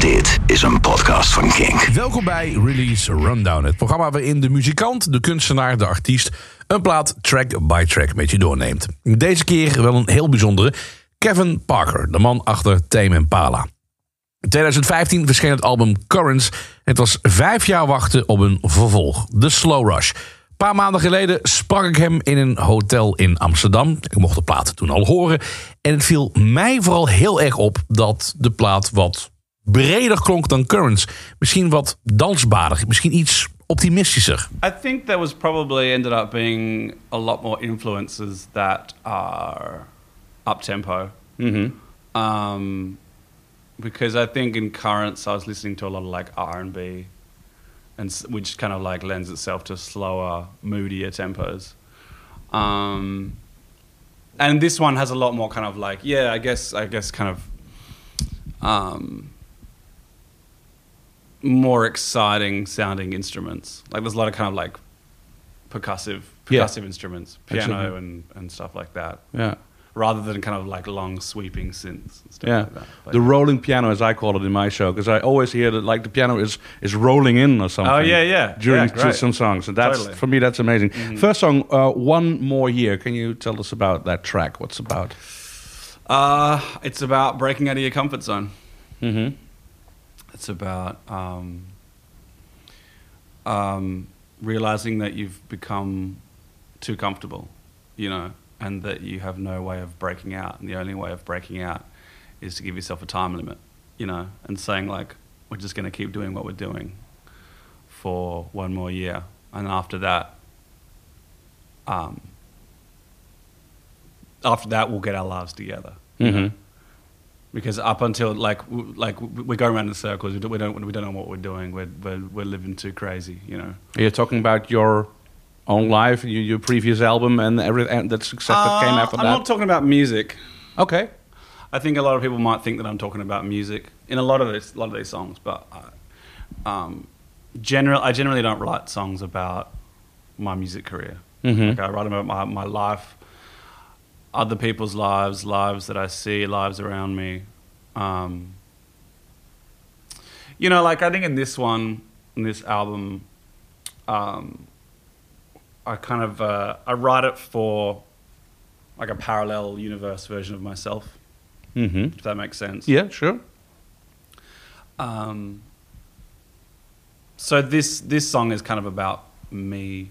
Dit is een podcast van Kink. Welkom bij Release Rundown, het programma waarin de muzikant, de kunstenaar, de artiest een plaat track by track met je doorneemt. Deze keer wel een heel bijzondere. Kevin Parker, de man achter Tame Impala. In 2015 verscheen het album Currents. Het was vijf jaar wachten op een vervolg, The Slow Rush. Een paar maanden geleden sprak ik hem in een hotel in Amsterdam. Ik mocht de plaat toen al horen. En het viel mij vooral heel erg op dat de plaat wat breder klonk dan Currents. Misschien wat dansbaarder, misschien iets optimistischer. I think there was probably ended up being a lot more influences that are up tempo. Um, because I think in currents I was listening to a lot of like R and B, and which kind of like lends itself to slower, moodier tempos. Um, and this one has a lot more kind of like yeah, I guess I guess kind of um, more exciting sounding instruments. Like there's a lot of kind of like percussive Yeah. percussive instruments, piano Absolutely. and, and stuff like that. Ja. Rather than kind of like long sweeping synths and stuff Yeah, like the rolling piano, as I call it in my show, because I always hear that like the piano is is rolling in or something. Oh, yeah, yeah. During Yeah, some songs, and that's Totally. Mm-hmm. for me that's amazing. First song, uh, one more year. Can you tell us about that track? What's about? Uh, it's about breaking out of your comfort zone. Mm-hmm. It's about um, um, realizing that you've become too comfortable, you know, and that you have no way of breaking out. And the only way of breaking out is to give yourself a time limit, you know, and saying, like, we're just going to keep doing what we're doing for one more year. And after that, um, after that, we'll get our lives together. Mhm. Because up until like like w- we go around in circles, we don't we don't, we don't know what we're doing. We're, we're we're living too crazy, you know. You're talking about your own life, your, your previous album, and everything that success that came Uh, after I'm that. not talking about music. okay. I think a lot of people might think that I'm talking about music in a lot of this, a lot of these songs, but I, um, general, I generally don't write songs about my music career. Mhm. Like I write about my, my life, other people's lives, lives that I see, lives around me. Um, you know, like I think in this one, in this album, um, I kind of uh, I write it for like a parallel universe version of myself Mm-hmm. if that makes sense. Yeah, sure. Um, so this this song is kind of about me.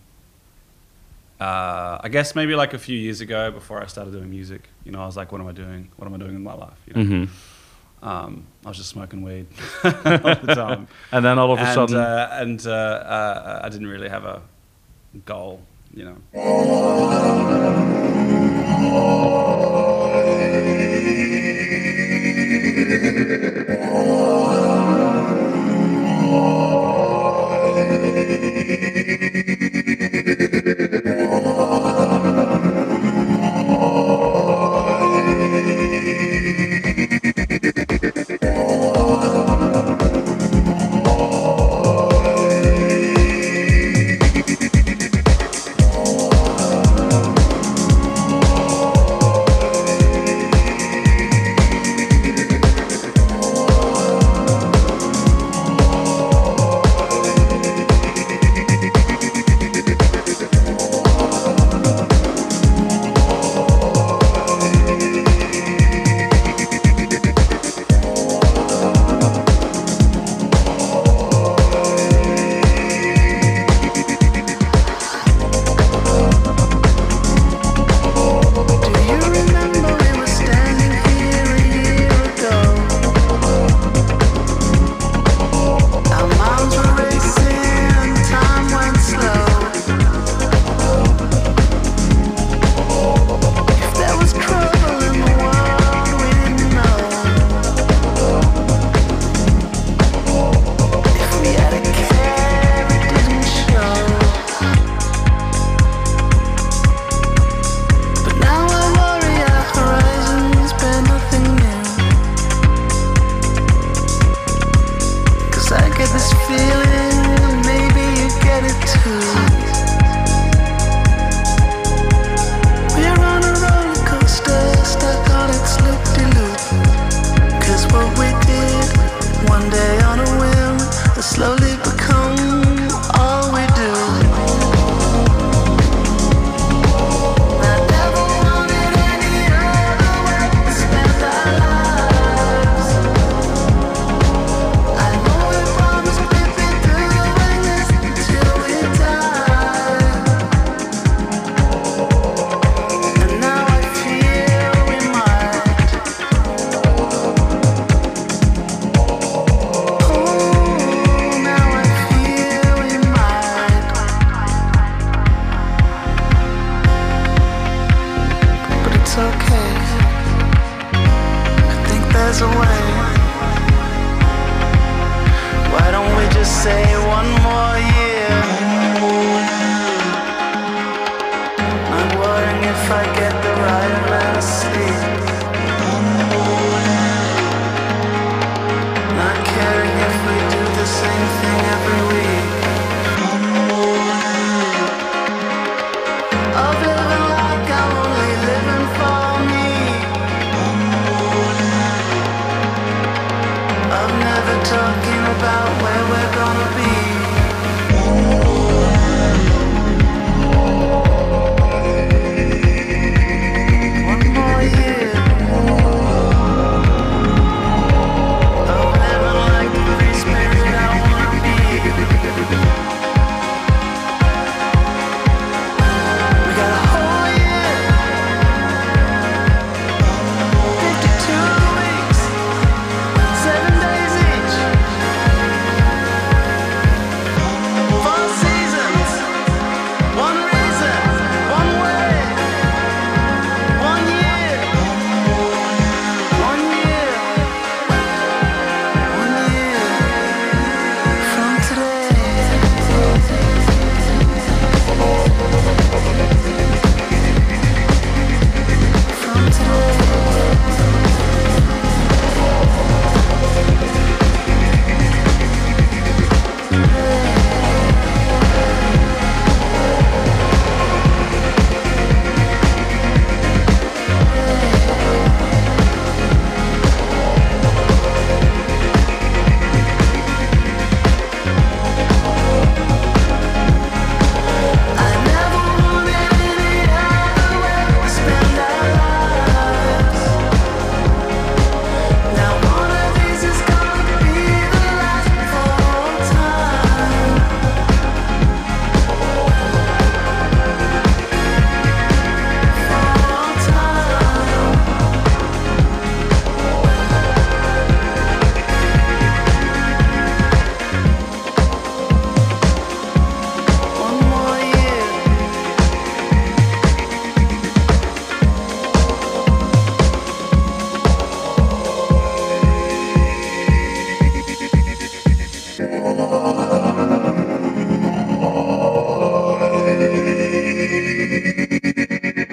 Uh, I guess maybe like a few years ago, before I started doing music, you know, I was like, "What am I doing? What am I doing in my life?" You know? Mm-hmm. um, I was just smoking weed all the time, And then all of a and sudden, uh, and uh, uh, I didn't really have a goal, you know.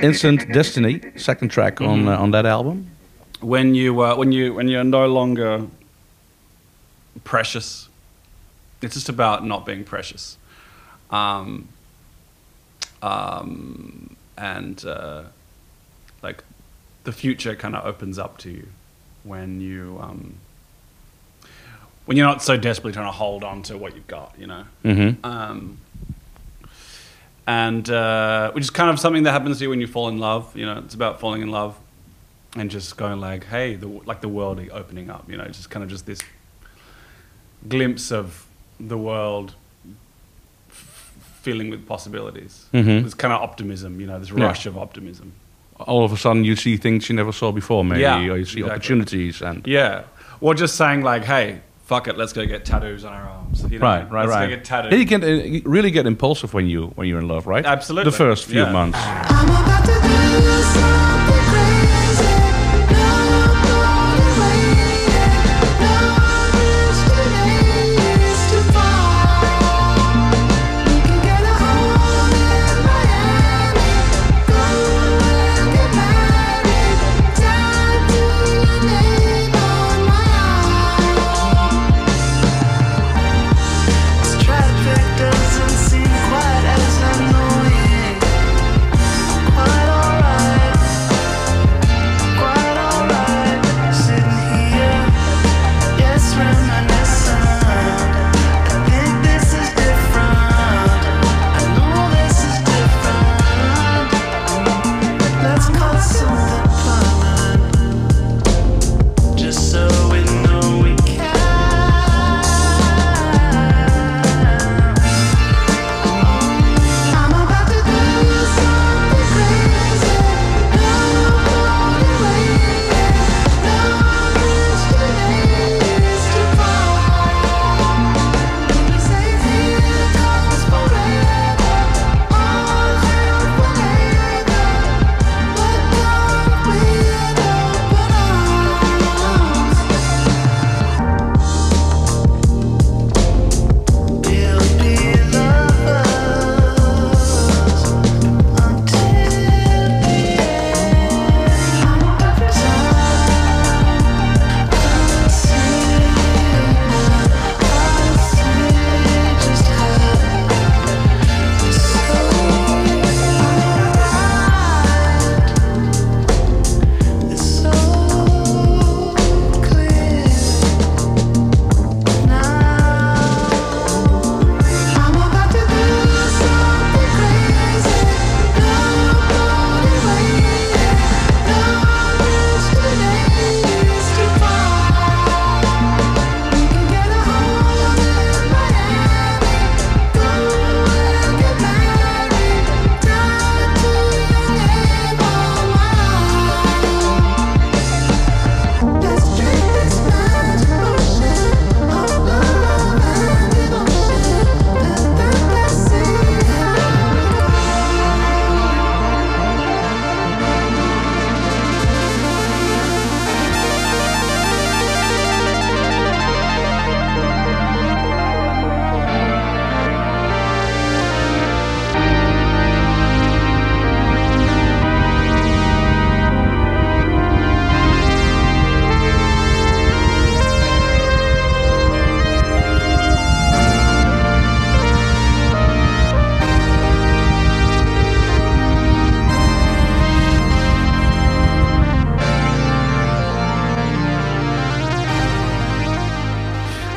Instant Destiny, second track on uh, on that album. when you uh, when you when you're no longer precious, it's just about not being precious, um, um, and uh, like the future kind of opens up to you when you um, when you're not so desperately trying to hold on to what you've got, you know. Mm-hmm. Um, and uh, which is kind of something that happens to you when you fall in love. You know, it's about falling in love and just going like, hey, the, like the world opening up. You know, just kind of just this glimpse of the world f- filling with possibilities. Mhm. This kind of optimism. You know, this Yeah. rush of optimism. All of a sudden, you see things you never saw before, maybe, Yeah, or you see exactly. opportunities and. Yeah, or just saying like, hey, fuck it, let's go get tattoos on our arms. You know, Right, right, let's right. Go get tattoos. You can uh, really get impulsive when you when you're in love, right? Absolutely, The first few yeah. months.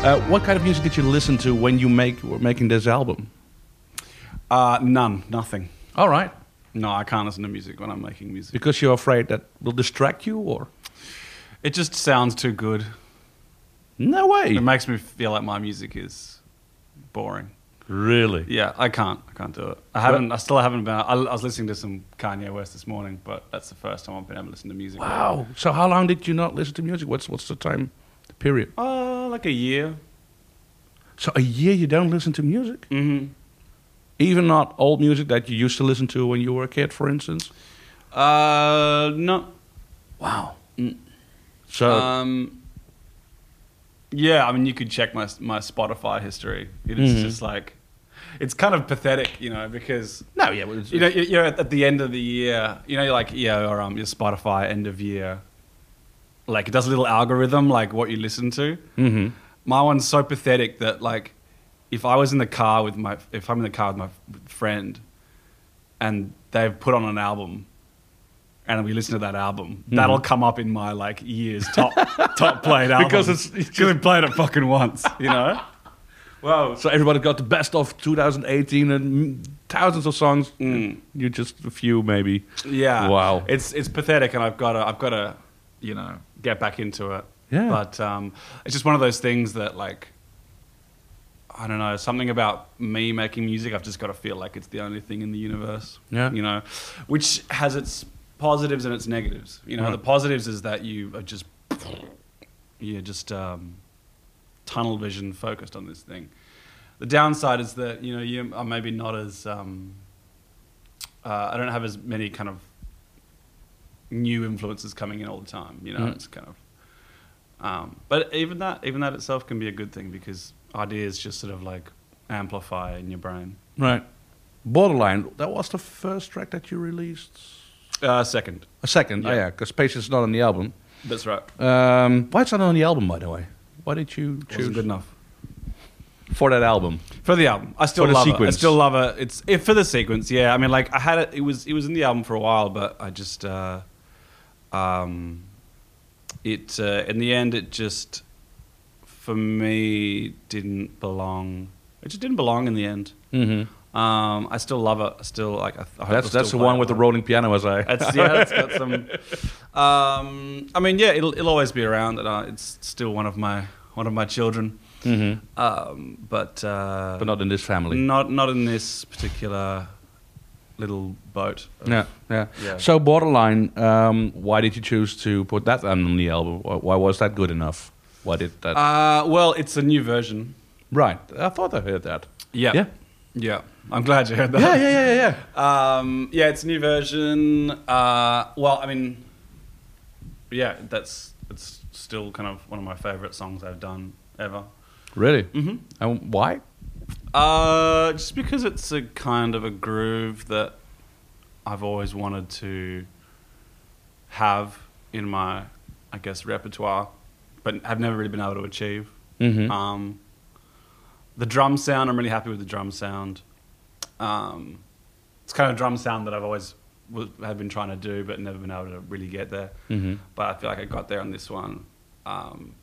Uh, what kind of music did you listen to when you make were making this album? Uh, none, nothing. All right, No, I can't listen to music when I'm making music. because you're afraid that will distract you, or It just sounds too good. no way. It makes me feel like my music is boring. Really? Yeah, I can't. I can't do it. I haven't. I still haven't been. I, I was listening to some Kanye West this morning, but that's the first time I've been able to listen to music. Wow. So how long did you not listen to music? What's what's the time period? Uh, like a year. So a year you don't listen to music, Mm-hmm. even not old music that you used to listen to when you were a kid, for instance. Uh, no. Wow. Mm. So Um, yeah, I mean, you could check my my Spotify history. It is Mhm. just like, it's kind of pathetic, you know, because no, yeah, well, you know you- you're at at the end of the year. You know, you're like yeah, or um, your Spotify end of year. Like it does a little algorithm, like what you listen to. hmm My one's so pathetic that like, if I was in the car with my, if I'm in the car with my friend, and they've put on an album, and we listen to that album, that'll come up in my like year's top top played album Because it's- it's because we played it fucking once, you know. Wow. So everybody got the best of 2018 and mm, thousands of songs. Mm. You just a few, maybe. Yeah. Wow. It's it's pathetic, and I've got to I've got to you know get back into it. Yeah. But um, it's just one of those things that like I don't know something about me making music. I've just got to feel like it's the only thing in the universe. Yeah. You know, which has its positives and its negatives. You know, Right. the positives is that you are just you're just um, tunnel vision focused on this thing. The downside is that you know you are maybe not as um, uh, I don't have as many kind of new influences coming in all the time. You know, Mhm. it's kind of. Um, but even that, even that itself can be a good thing because ideas just sort of like amplify in your brain. Right. Borderline. That was the first track that you released. Uh, second, A second. Oh Yeah. yeah, because Patience is not on the album. that's right. Um, why it's not on the album, by the way? Why did you choose Wasn't good enough for that album? for the album. I still For love it. I still love it. It's if for the sequence. Yeah, I mean, like I had it. It was it was in the album for a while, but I just, uh, um, it uh, in the end, it just for me didn't belong. It just didn't belong in the end. Mm-hmm. Um, I still love it. I still like. I, I hope That's that's the one it with the rolling piano, as I. That's yeah, it's got some. Um, I mean, yeah, it'll it'll always be around. And uh, it's still one of my one of my children. Mhm. Um, but uh, But not in this family. not not in this particular little boat. Yeah, yeah. Yeah. So borderline. Um, why did you choose to put that on the album? Why, why was that good enough? Why did that? Uh, well, it's a new version. right. I thought I heard that. Yeah. Yeah. Yeah. I'm glad you heard that. Yeah, yeah, yeah, yeah, yeah. Um, yeah, it's a new version. Uh, well, I mean, yeah, that's it's still kind of one of my favorite songs I've done ever. Really? Mm-hmm. And why? Uh, just because it's a kind of a groove that I've always wanted to have in my, I guess, repertoire, but have never really been able to achieve. Mm-hmm. Um, the drum sound, I'm really happy with the drum sound. Um, it's kind of a drum sound that I've always was, have been trying to do, but never been able to really get there. mm-hmm. But I feel like I got there on this one. Um,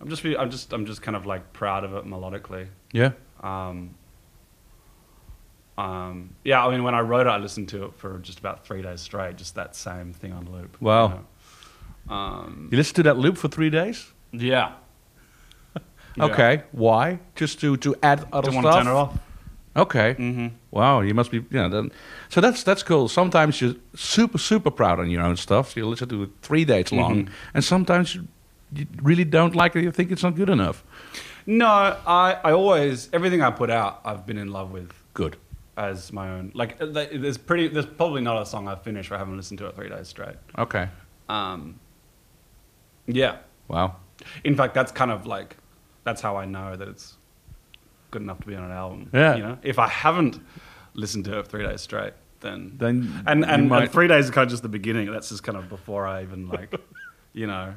I'm just, I'm just, I'm just kind of like proud of it melodically. Yeah. Um, um, yeah, I mean, when I wrote it, I listened to it for just about three days straight, just that same thing on loop. you Wow. know. Um, You listened to that loop for three days. yeah. Yeah. Okay. Why? Just to to add other Didn't stuff. want to turn it off. Okay. hmm Wow, you must be, you know, then, so that's that's cool. Sometimes you're super super proud on your own stuff. So You listen to it three days long, Mhm. and sometimes you, you really don't like it. You think it's not good enough. No, I, I always everything I put out, I've been in love with Good. as my own. Like, uh, there's pretty, there's probably not a song I've finished where I haven't listened to it three days straight. Okay. Um, yeah. Wow. In fact, that's kind of like, that's how I know that it's good enough to be on an album. Yeah. You know, if I haven't listened to it three days straight, then Then and you and, might- and three days is kind of just the beginning. That's just kind of before I even like, you know,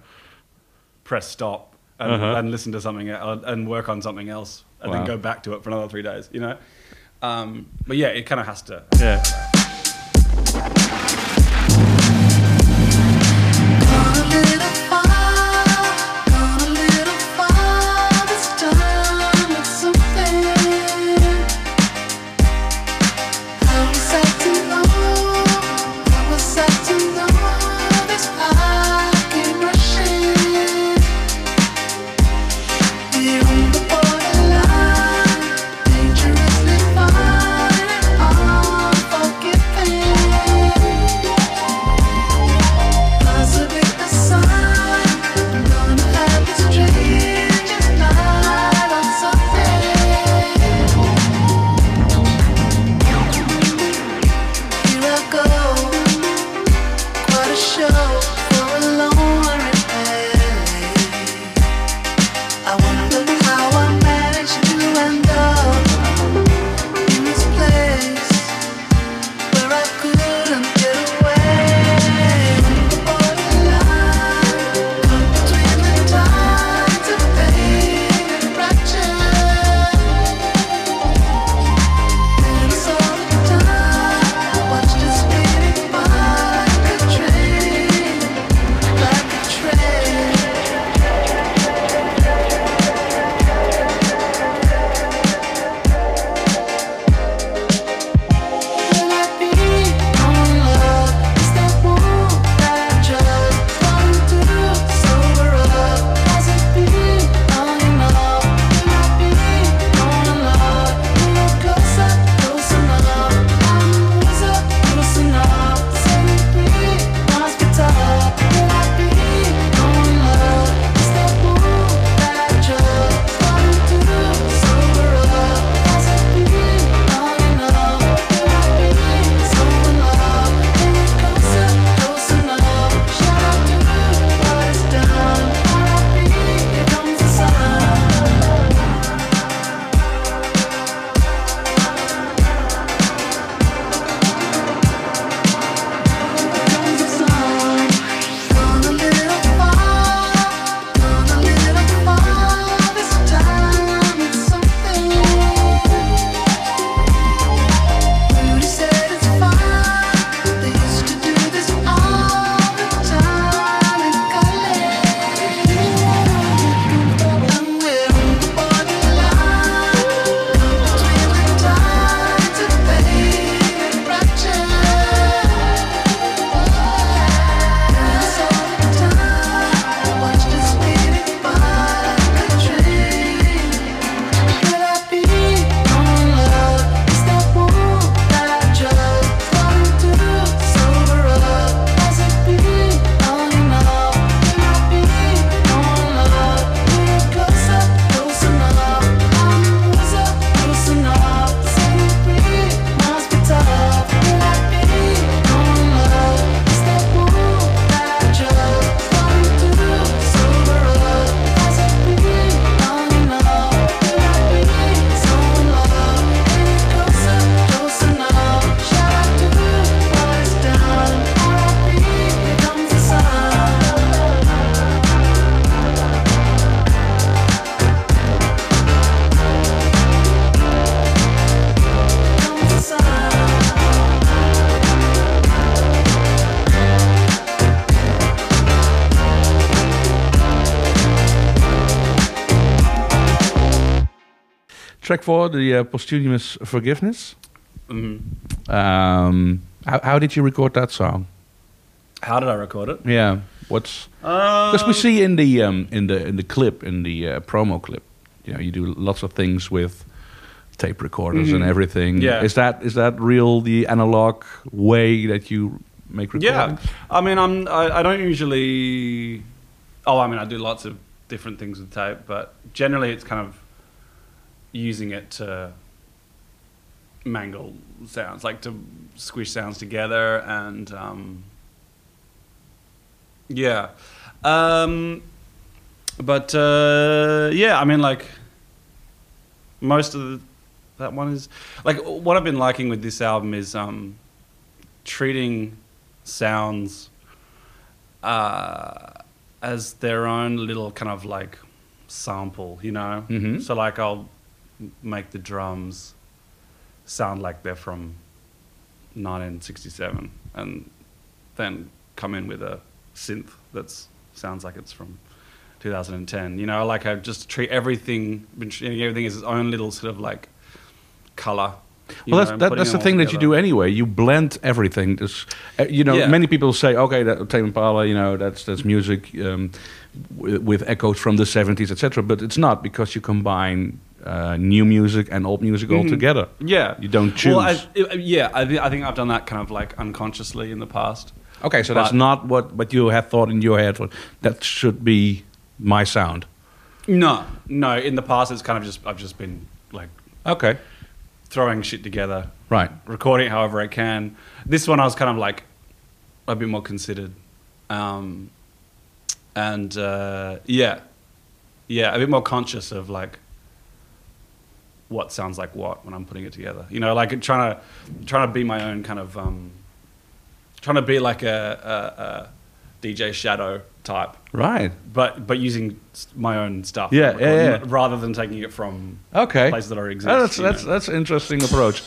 press stop and, Uh-huh. and listen to something el- and work on something else, and Wow. then go back to it for another three days. You know, um, but yeah, it kind of has to. Yeah. Track four, the uh, posthumous forgiveness. Mhm. Um, how, how did you record that song? How did I record it? Yeah, what's because we see in the um, in the in the clip in the uh, promo clip, you know, you do lots of things with tape recorders and Mhm. everything. Yeah. is that is that real the analog way that you make recordings? Yeah, I mean, I'm I, I don't usually. Oh, I mean, I do lots of different things with tape, but generally, it's kind of using it to mangle sounds, like to squish sounds together, and um, yeah, um, but uh, yeah, I mean, like most of the, that one is like what I've been liking with this album is um, treating sounds uh, as their own little kind of like sample, you know. Mhm. So like I'll make the drums sound like they're from 1967, and then come in with a synth that sounds like it's from 2010. You know, like I just treat everything, everything as its own little sort of like color. Well, that's that, that's the thing that you do anyway. You blend everything. Uh, you know, Yeah. many people say, okay, that Tame Impala, you know, that's that's music um, with, with echoes from the seventies, etc. But it's not because you combine uh, new music and old music all Mhm. together. Yeah, You don't choose. Well, I, yeah, I, thi- I think I've done that kind of like unconsciously in the past. okay, so that's not what what you have thought in your head. That should be my sound. No, no. In the past, it's kind of just I've just been like Okay, throwing shit together, right. recording it however I can. This one, I was kind of like a bit more considered, um, and uh, yeah, yeah, a bit more conscious of like what sounds like what when I'm putting it together. You know, like trying to trying to be my own kind of um, trying to be like a, a, a DJ Shadow type, Right. but but using my own stuff. Yeah, yeah, yeah. Rather than taking it from Okay. places that already exist. Oh, that's that's know. that's an interesting approach.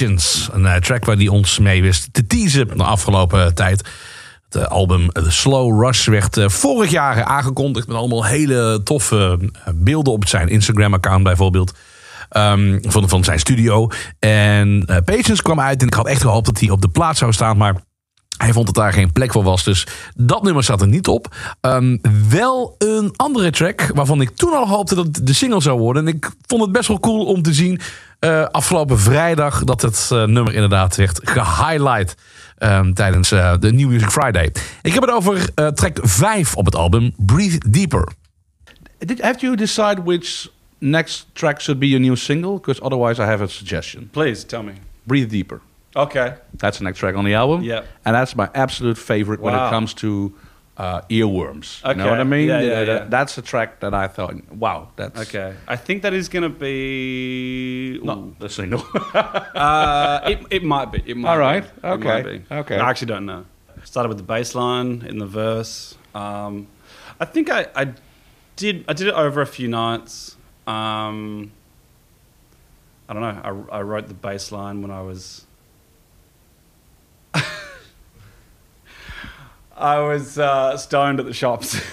Een eh, track waar die ons mee wist te teasen de afgelopen tijd. Het eh, album The Slow Rush werd eh, vorig jaar aangekondigd... met allemaal hele toffe eh, beelden op zijn Instagram-account bijvoorbeeld. ehm, van, van zijn studio. En eh, Patience kwam uit en ik had echt gehoopt dat hij op de plaats zou staan... maar hij vond dat daar geen plek voor was, dus dat nummer staat er niet op. Ehm, wel een andere track waarvan ik toen al hoopte dat het de single zou worden. En ik vond het best wel cool om te zien eh, afgelopen vrijdag dat het eh, nummer inderdaad werd gehighlight ehm, tijdens eh, de New Music Friday. Ik heb het over eh, track 5 op het album, Breathe Deeper. Did, have you decided which next track should be your new single? Because otherwise I have a suggestion. Please tell me. Breathe Deeper. Okay. That's the next track on the album. Yep. And that's my absolute favorite when it comes to uh, earworms. You know what I mean? Yeah, yeah, Uh, yeah. That's a track that I thought, wow, that's Okay. I think that is going to be. not the single. Uh, it, it might be. It might All right. Be. Okay. Okay. I actually don't know. Started with the bass line in the verse. Um, I think I, I did. I did it over a few nights. Um, I don't know. I, I wrote the bass line when I was. I was uh, stoned at the shops,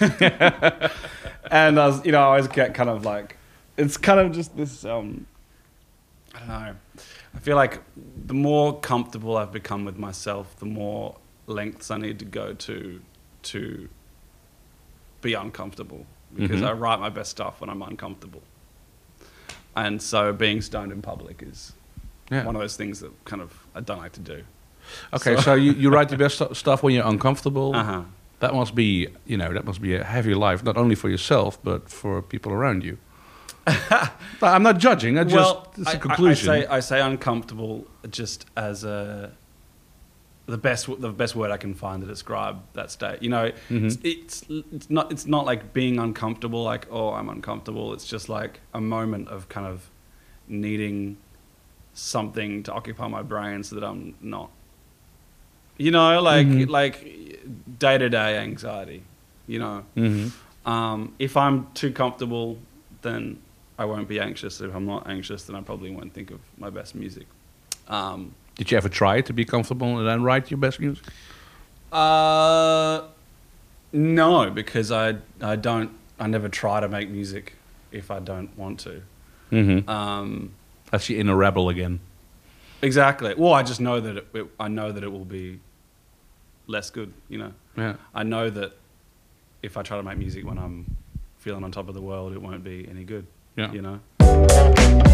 and I was, you know, I always get kind of like, it's kind of just this. Um, I don't know. I feel like the more comfortable I've become with myself, the more lengths I need to go to to be uncomfortable because Mhm. I write my best stuff when I'm uncomfortable. And so being stoned in public is Yeah. one of those things that kind of I don't like to do. Okay, so, you, you write the best stu- stuff when you're uncomfortable. Uh-huh. That must be, you know, that must be a heavy life, not only for yourself, but for people around you. I'm not judging. I just, well, it's I- a I- conclusion. I, say I say uncomfortable just as a the best the best word I can find to describe that state. You know, Mhm. it's, it's it's not it's not like being uncomfortable. Like oh, I'm uncomfortable. It's just like a moment of kind of needing something to occupy my brain so that I'm not. You know, like Mhm. like day to day anxiety. You know, Mhm. um, if I'm too comfortable, then I won't be anxious. If I'm not anxious, then I probably won't think of my best music. Um, Did you ever try to be comfortable and then write your best music? uh, no, because I I don't I never try to make music if I don't want to. Mm-hmm. Um, That's your inner rebel again. exactly. Well, I just know that it, it, I know that it will be less good. You know, Yeah. I know that if I try to make music when I'm feeling on top of the world, it won't be any good. Yeah. You know.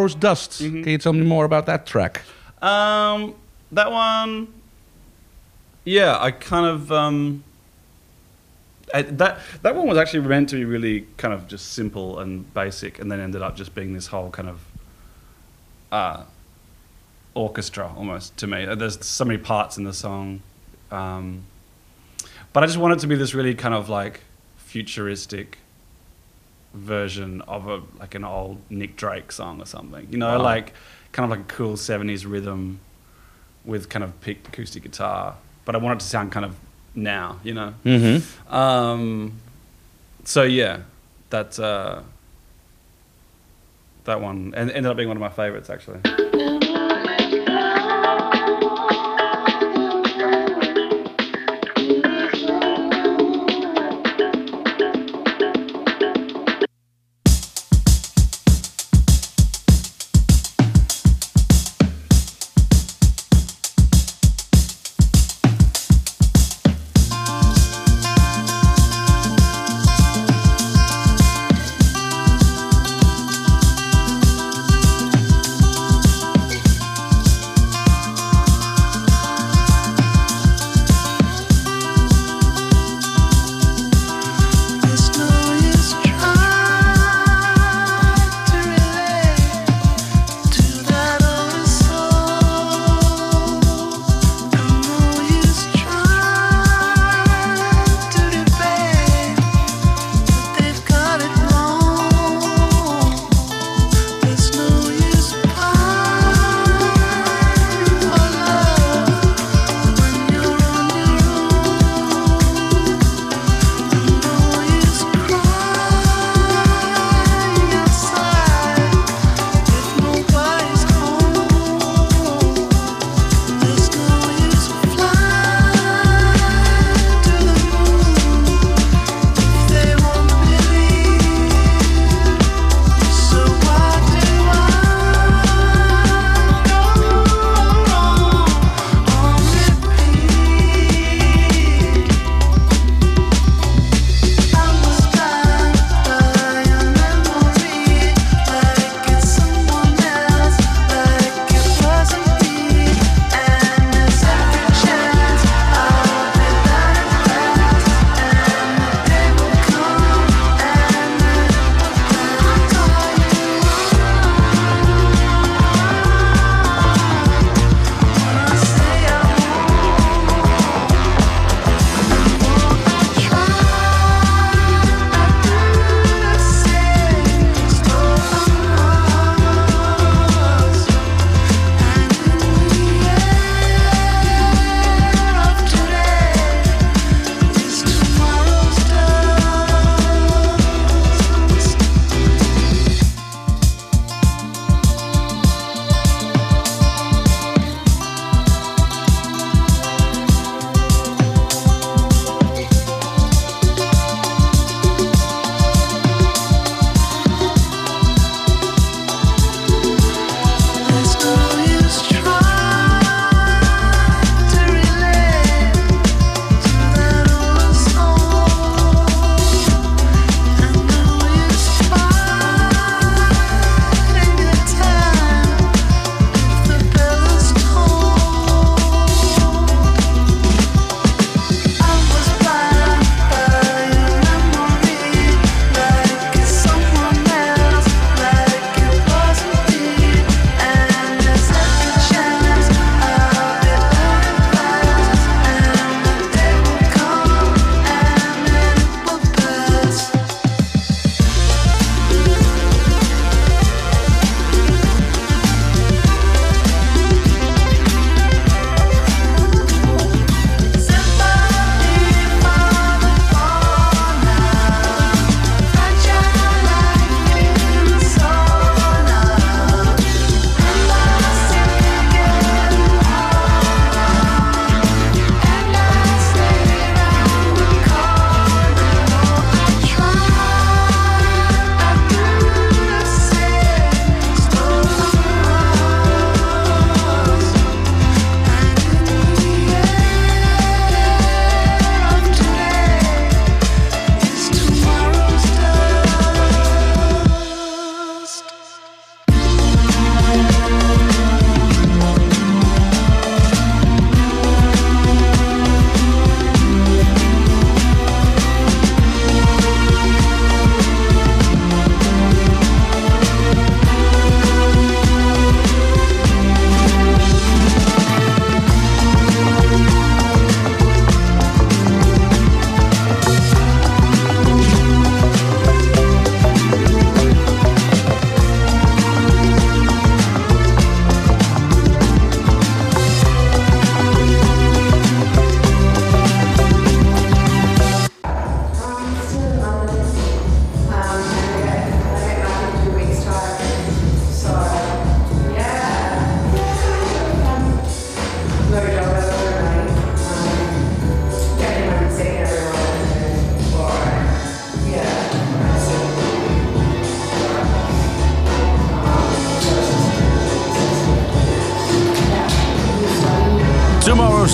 Tomorrow's Dust. Can you tell me more about that track? Um, that one, yeah, I kind of um, I, that that one was actually meant to be really kind of just simple and basic, and then ended up just being this whole kind of uh, orchestra almost to me. Uh, There's so many parts in the song, um, but I just wanted to be this really kind of like futuristic version of a like an old Nick Drake song or something. You know, Wow. like kind of like a cool '70s rhythm with kind of picked acoustic guitar, but I want it to sound kind of now. You know. Mm-hmm. Um, so yeah, that uh, that one en- ended up being one of my favorites actually.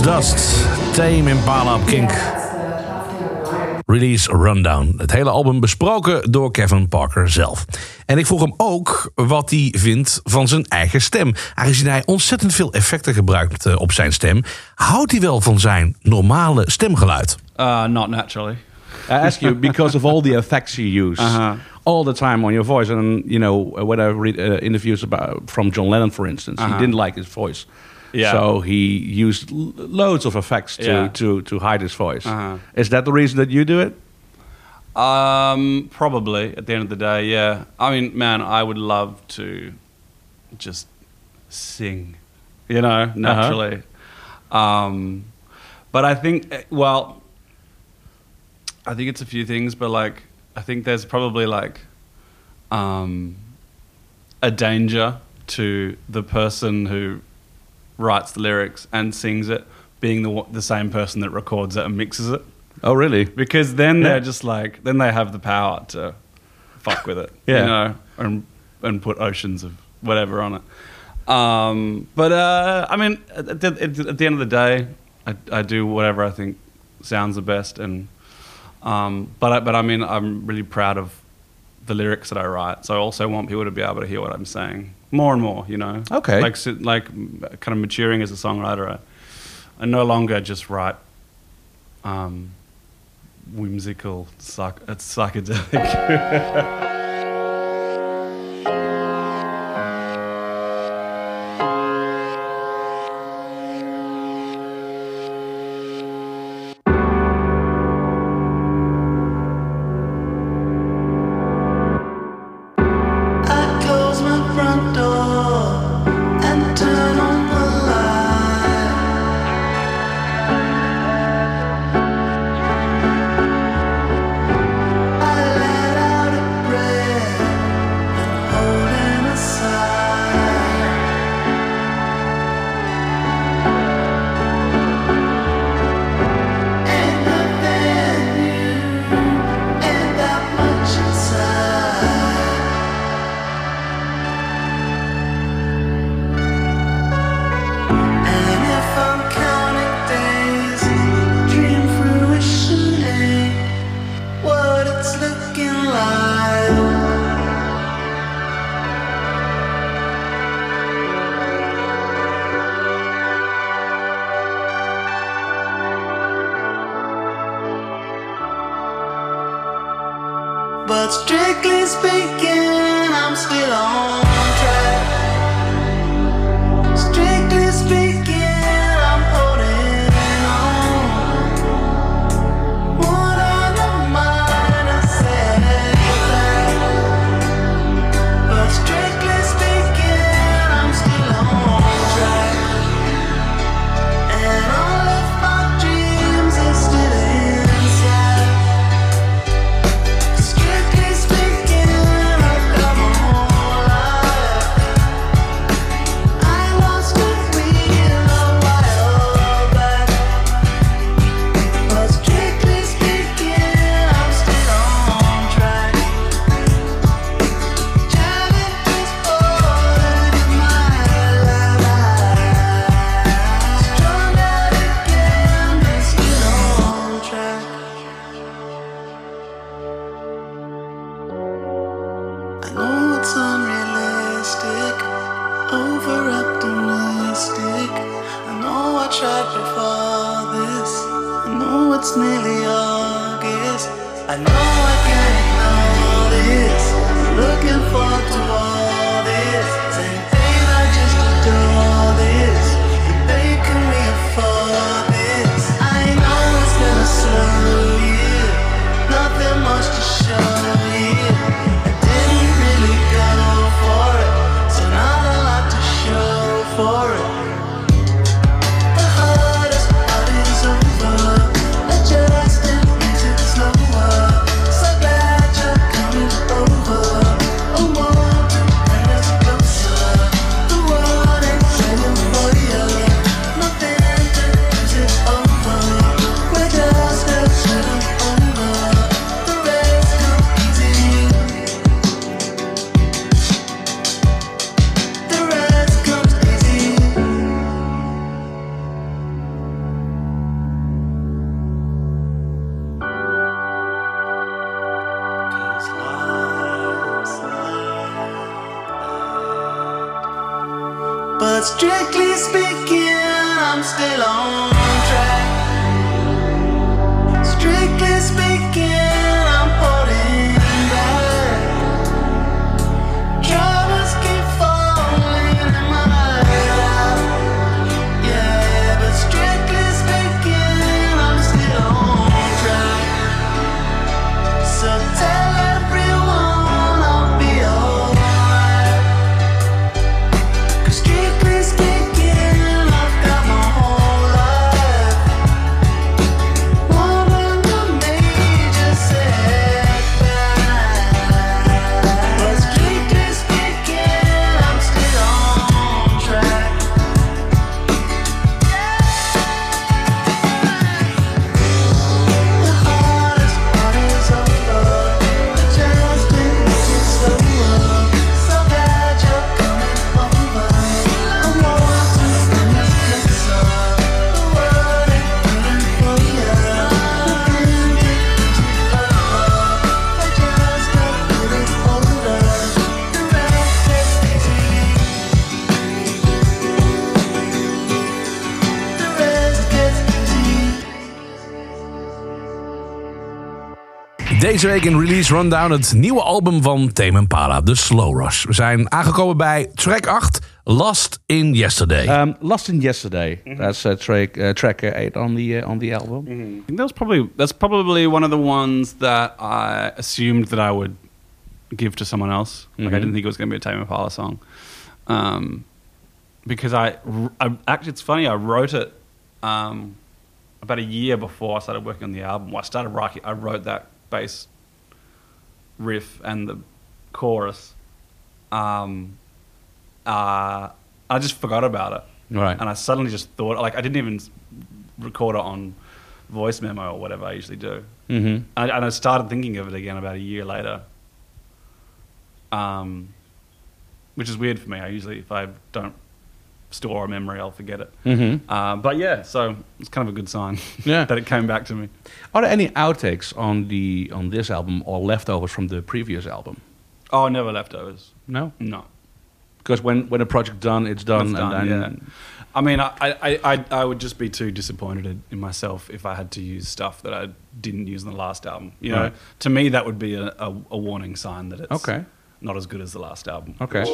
Dust, Tame Impala op Kink. Release Rundown. Het hele album besproken door Kevin Parker zelf. En ik vroeg hem ook wat hij vindt van zijn eigen stem. Aangezien hij ontzettend veel effecten gebruikt eh, op zijn stem, houdt hij wel van zijn normale stemgeluid. Uh, not naturally. I ask you because of all the effects you use Uh-huh. all the time on your voice, and you know when I read uh, interviews about from John Lennon, for instance, he Uh-huh. didn't like his voice, Yeah. so he used l- loads of effects to, Yeah. to to hide his voice. Uh-huh. Is that the reason that you do it? Um, probably at the end of the day, yeah. I mean, man, I would love to just sing, you know, naturally. Um, but I think, eh, well, I think it's a few things, but like, I think there's probably like um, a danger to the person who writes the lyrics and sings it being the the same person that records it and mixes it Oh, really? because then Yeah. they're just like then they have the power to fuck with it Yeah. you know and and put oceans of whatever on it um, but uh, I mean at the, at the end of the day I, I do whatever I think sounds the best and um, but I, but I mean I'm really proud of the lyrics that I write so I also want people to be able to hear what I'm saying more and more you know Okay. like si- like kind of maturing as a songwriter I, I no longer just write um, whimsical, psych- it's psychedelic. Deze week in Release Rundown het nieuwe album van Tame Impala, The Slow Rush. We zijn aangekomen bij track 8, Lost in Yesterday. Um, Lost in Yesterday. That's uh, track uh, track uh, eight on the uh, on the album. I think that's probably that's probably one of the ones that I assumed that I would give to someone else. Like I didn't think it was going to be a Tame Impala song, um, because I, I actually it's funny I wrote it um, about a year before I started working on the album. I started writing. I wrote that bass riff and the chorus. Um, uh, I just forgot about it. Right. And I suddenly just thought, like, I didn't even record it on voice memo or whatever I usually do. Mm-hmm. And, and I started thinking of it again about a year later. Um, which is weird for me. I usually, if I don't store a memory, I'll forget it. Mm-hmm. Uh, but yeah, so it's kind of a good sign Yeah. that it came back to me. Are there any outtakes on the on this album or leftovers from the previous album? Oh, never leftovers. No, No. because when when a project's done, it's done, It's and done, then yeah. I mean, I, I, I, I would just be too disappointed in myself if I had to use stuff that I didn't use in the last album. You know, Right. to me, that would be a, a, a warning sign that it's Okay. not as good as the last album. Okay.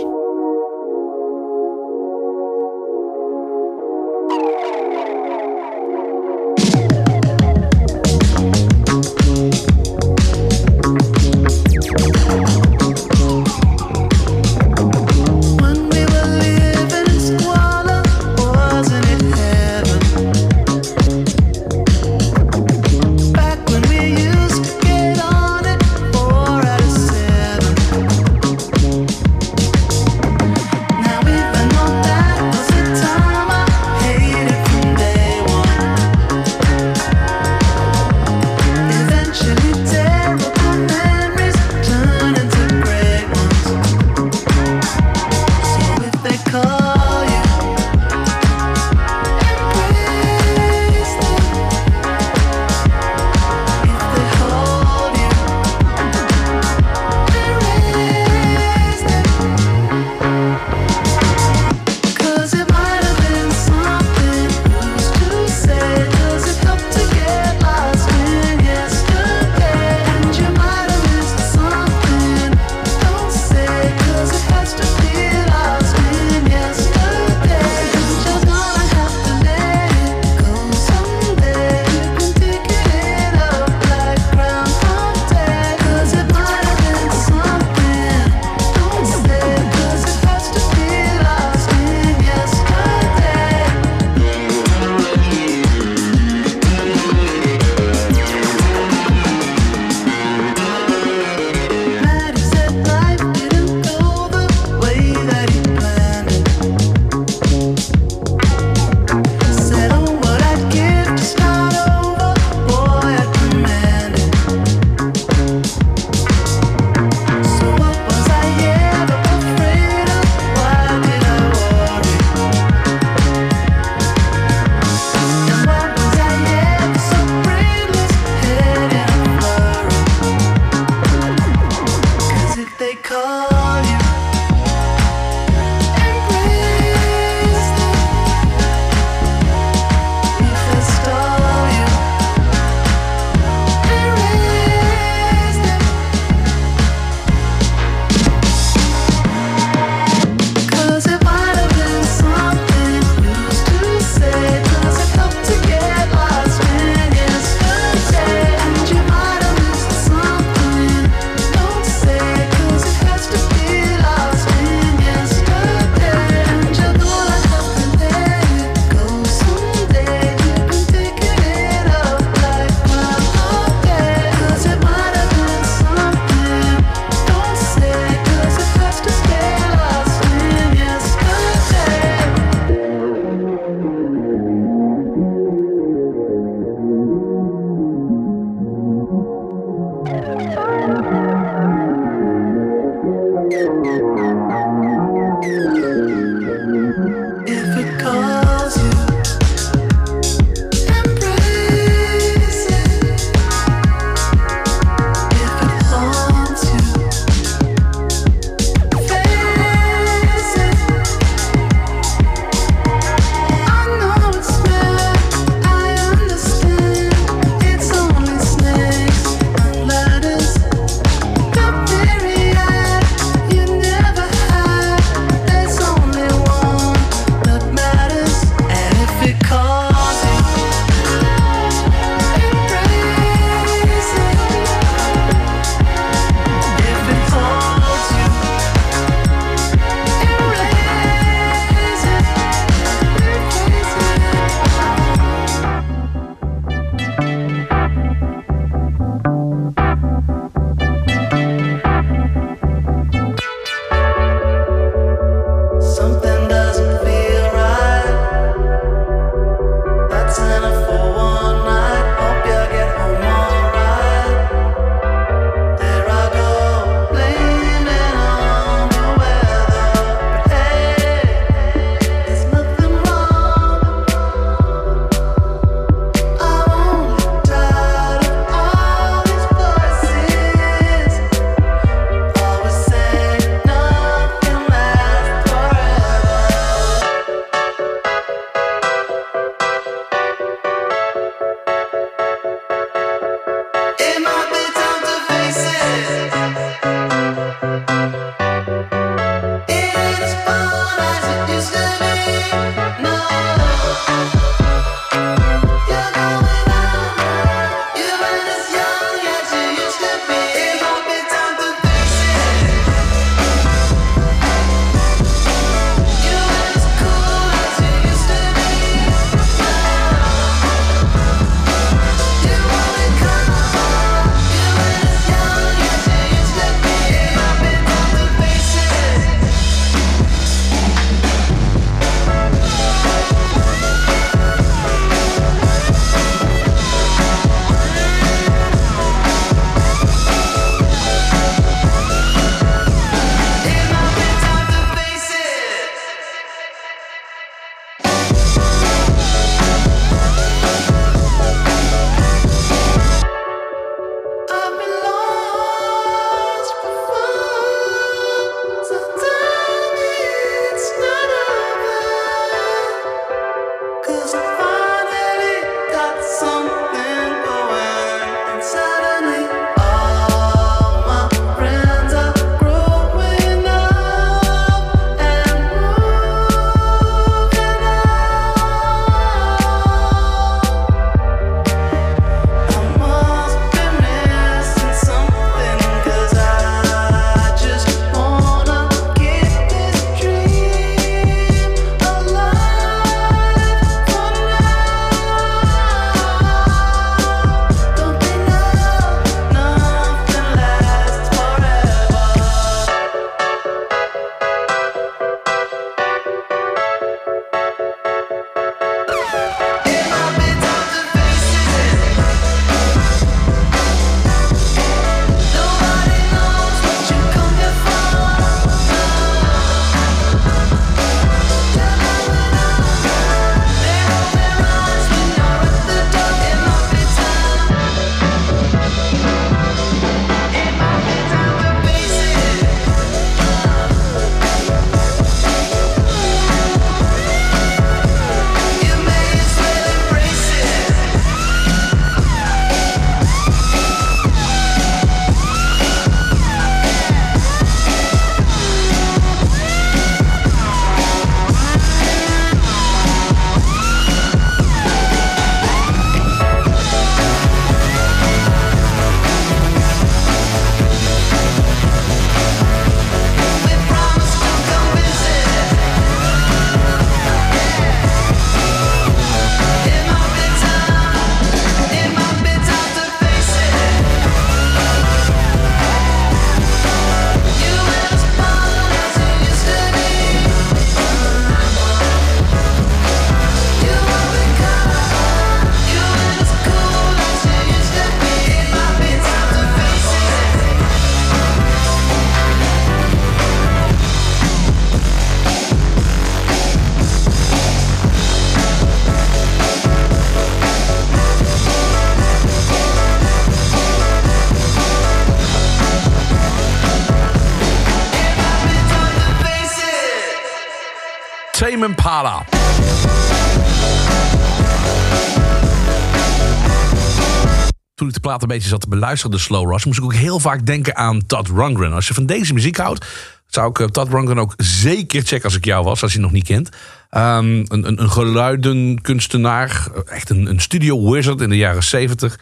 Plaat een beetje zat te beluisteren, de Slow Rush, moest ik ook heel vaak denken aan Todd Rundgren. Als je van deze muziek houdt, zou ik eh, Todd Rundgren ook zeker checken als ik jou was, als je hem nog niet kent. Ehm, een, een, een geluidenkunstenaar, echt een, een studio wizard in de jaren 70.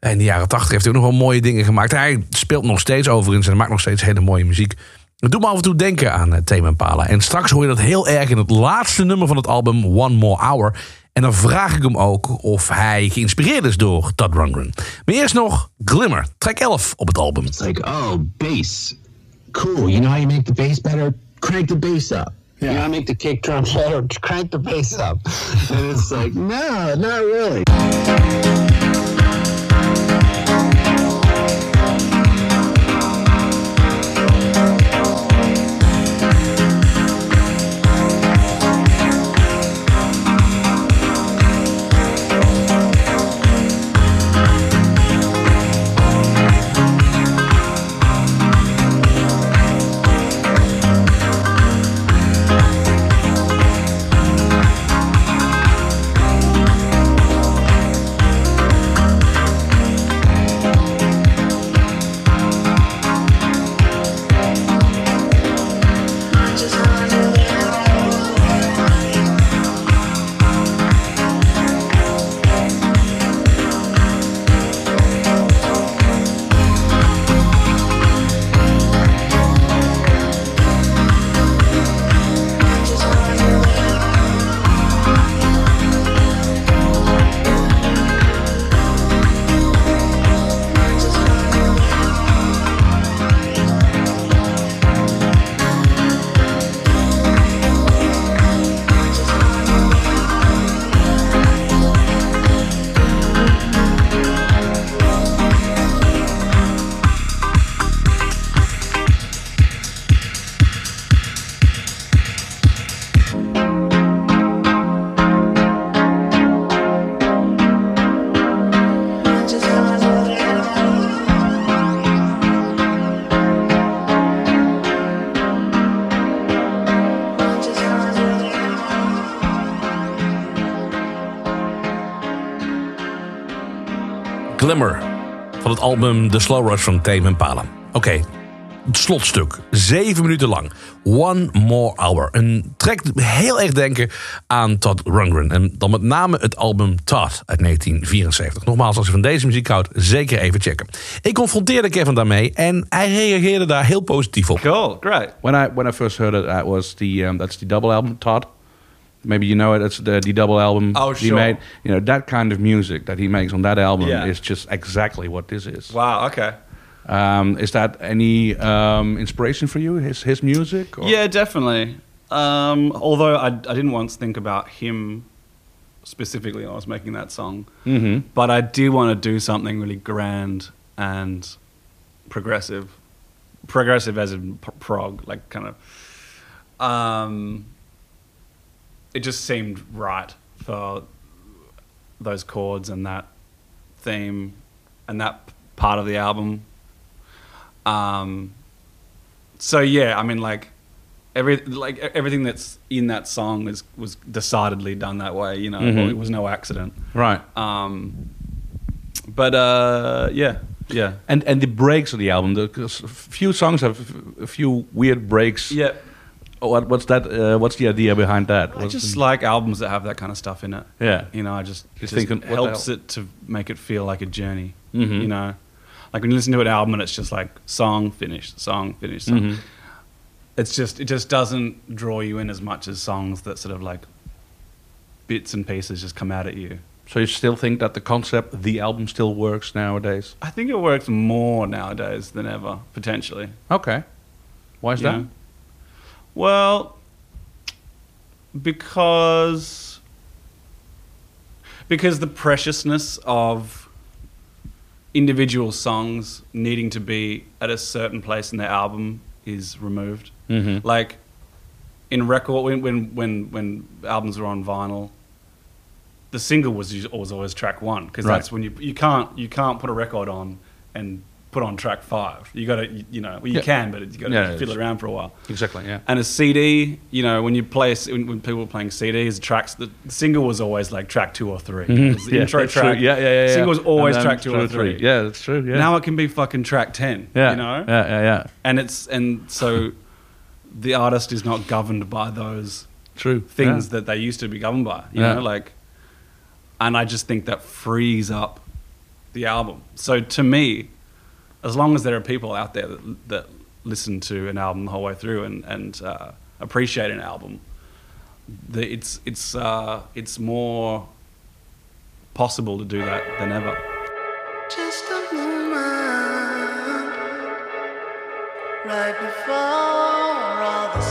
En in de jaren 80 heeft hij ook nog wel mooie dingen gemaakt. Hij speelt nog steeds overigens en maakt nog steeds hele mooie muziek. Het doet me af en toe denken aan Tame Impala. En straks hoor je dat heel erg in het laatste nummer van het album One More Hour. En dan vraag ik hem ook of hij geïnspireerd is door Todd Rundgren. Maar eerst nog Glimmer, track 11 op het album. It's like, oh, bass. Cool. You know how you make the bass better? Crank the bass up. You know how you make the kick drum better? Crank the bass up. and it's like, no, not really. Glimmer van het album The Slow Rush van Tame Impala. Oké, het slotstuk. Zeven minuten lang. One More Hour. Een track die heel erg denken aan Todd Rundgren. En dan met name het album Todd uit 1974. Nogmaals, als je van deze muziek houdt, zeker even checken. Ik confronteerde Kevin daarmee en hij reageerde daar heel positief op. Cool, great. When I when I first heard it, that was the um, that's the double album Todd. Maybe you know it. It's the, the double album Oh, he made. You know that kind of music that he makes on that album Yeah. is just exactly what this is. Wow, okay. Um, is that any um, inspiration for you? His his music? or- Yeah, definitely. Um, although I, I didn't once think about him specifically when I was making that song. Mhm. But I did want to do something really grand and progressive. Progressive as in prog, like kind of. Um, it just seemed right for those chords and that theme and that part of the album. Um, so yeah, I mean, like every like everything that's in that song is was decidedly done that way. You know, Mhm. it was no accident. Right. Um, but uh, yeah, yeah, And and the breaks of the album. The 'cause a few songs have a few weird breaks. yeah. What what's that? Uh, what's the idea behind that? I just the- like albums that have that kind of stuff in it. Yeah. you know, I just Just just thinking, helps it to make it feel like a journey. Mhm. You know, like when you listen to an album and it's just like song finished, song finished, song. Mhm. It's just it just doesn't draw you in as much as songs that sort of like bits and pieces just come out at you. So you still think that the concept, the album, still works nowadays? I think it works more nowadays than ever, potentially. Okay. Why is you that? know? Well, because because the preciousness of individual songs needing to be at a certain place in their album is removed. Mhm. Like in record when when when when albums were on vinyl, the single was was always track one because Right. that's when you you can't you can't put a record on and put on track five. You got to you, you know well, you Yeah. can, but you got to Yeah, fiddle around for a while. Exactly. Yeah. And a CD, you know, when you play, when, when people were playing CDs, tracks, the single was always like track two or 3 mm-hmm. It was the Yeah, intro that's true. track. Yeah, yeah, yeah. Single was always track two or three. Yeah, that's true. Yeah. Now it can be fucking track 10, yeah. you know? Yeah, yeah, yeah. And it's, and so the artist is not governed by those True. things that they used to be governed by, you Yeah. know, like, and I just think that frees up the album. So to me, as long as there are people out there that, that listen to an album the whole way through and, and uh, appreciate an album, the, it's, it's, uh, it's more possible to do that than ever. Just a moment right before all the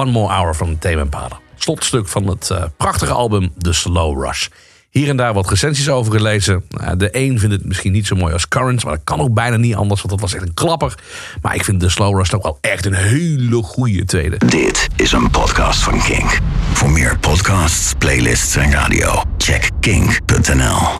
One More Hour van Tame Impala. Slotstuk van het eh, prachtige album The Slow Rush. Hier en daar wat recensies over gelezen. Nou, de een vindt het misschien niet zo mooi als Currents, maar dat kan ook bijna niet anders, want dat was echt een klapper. Maar ik vind The Slow Rush ook wel echt een hele goede tweede. Dit is een podcast van Kink. Voor meer podcasts, playlists en radio, check kink.nl.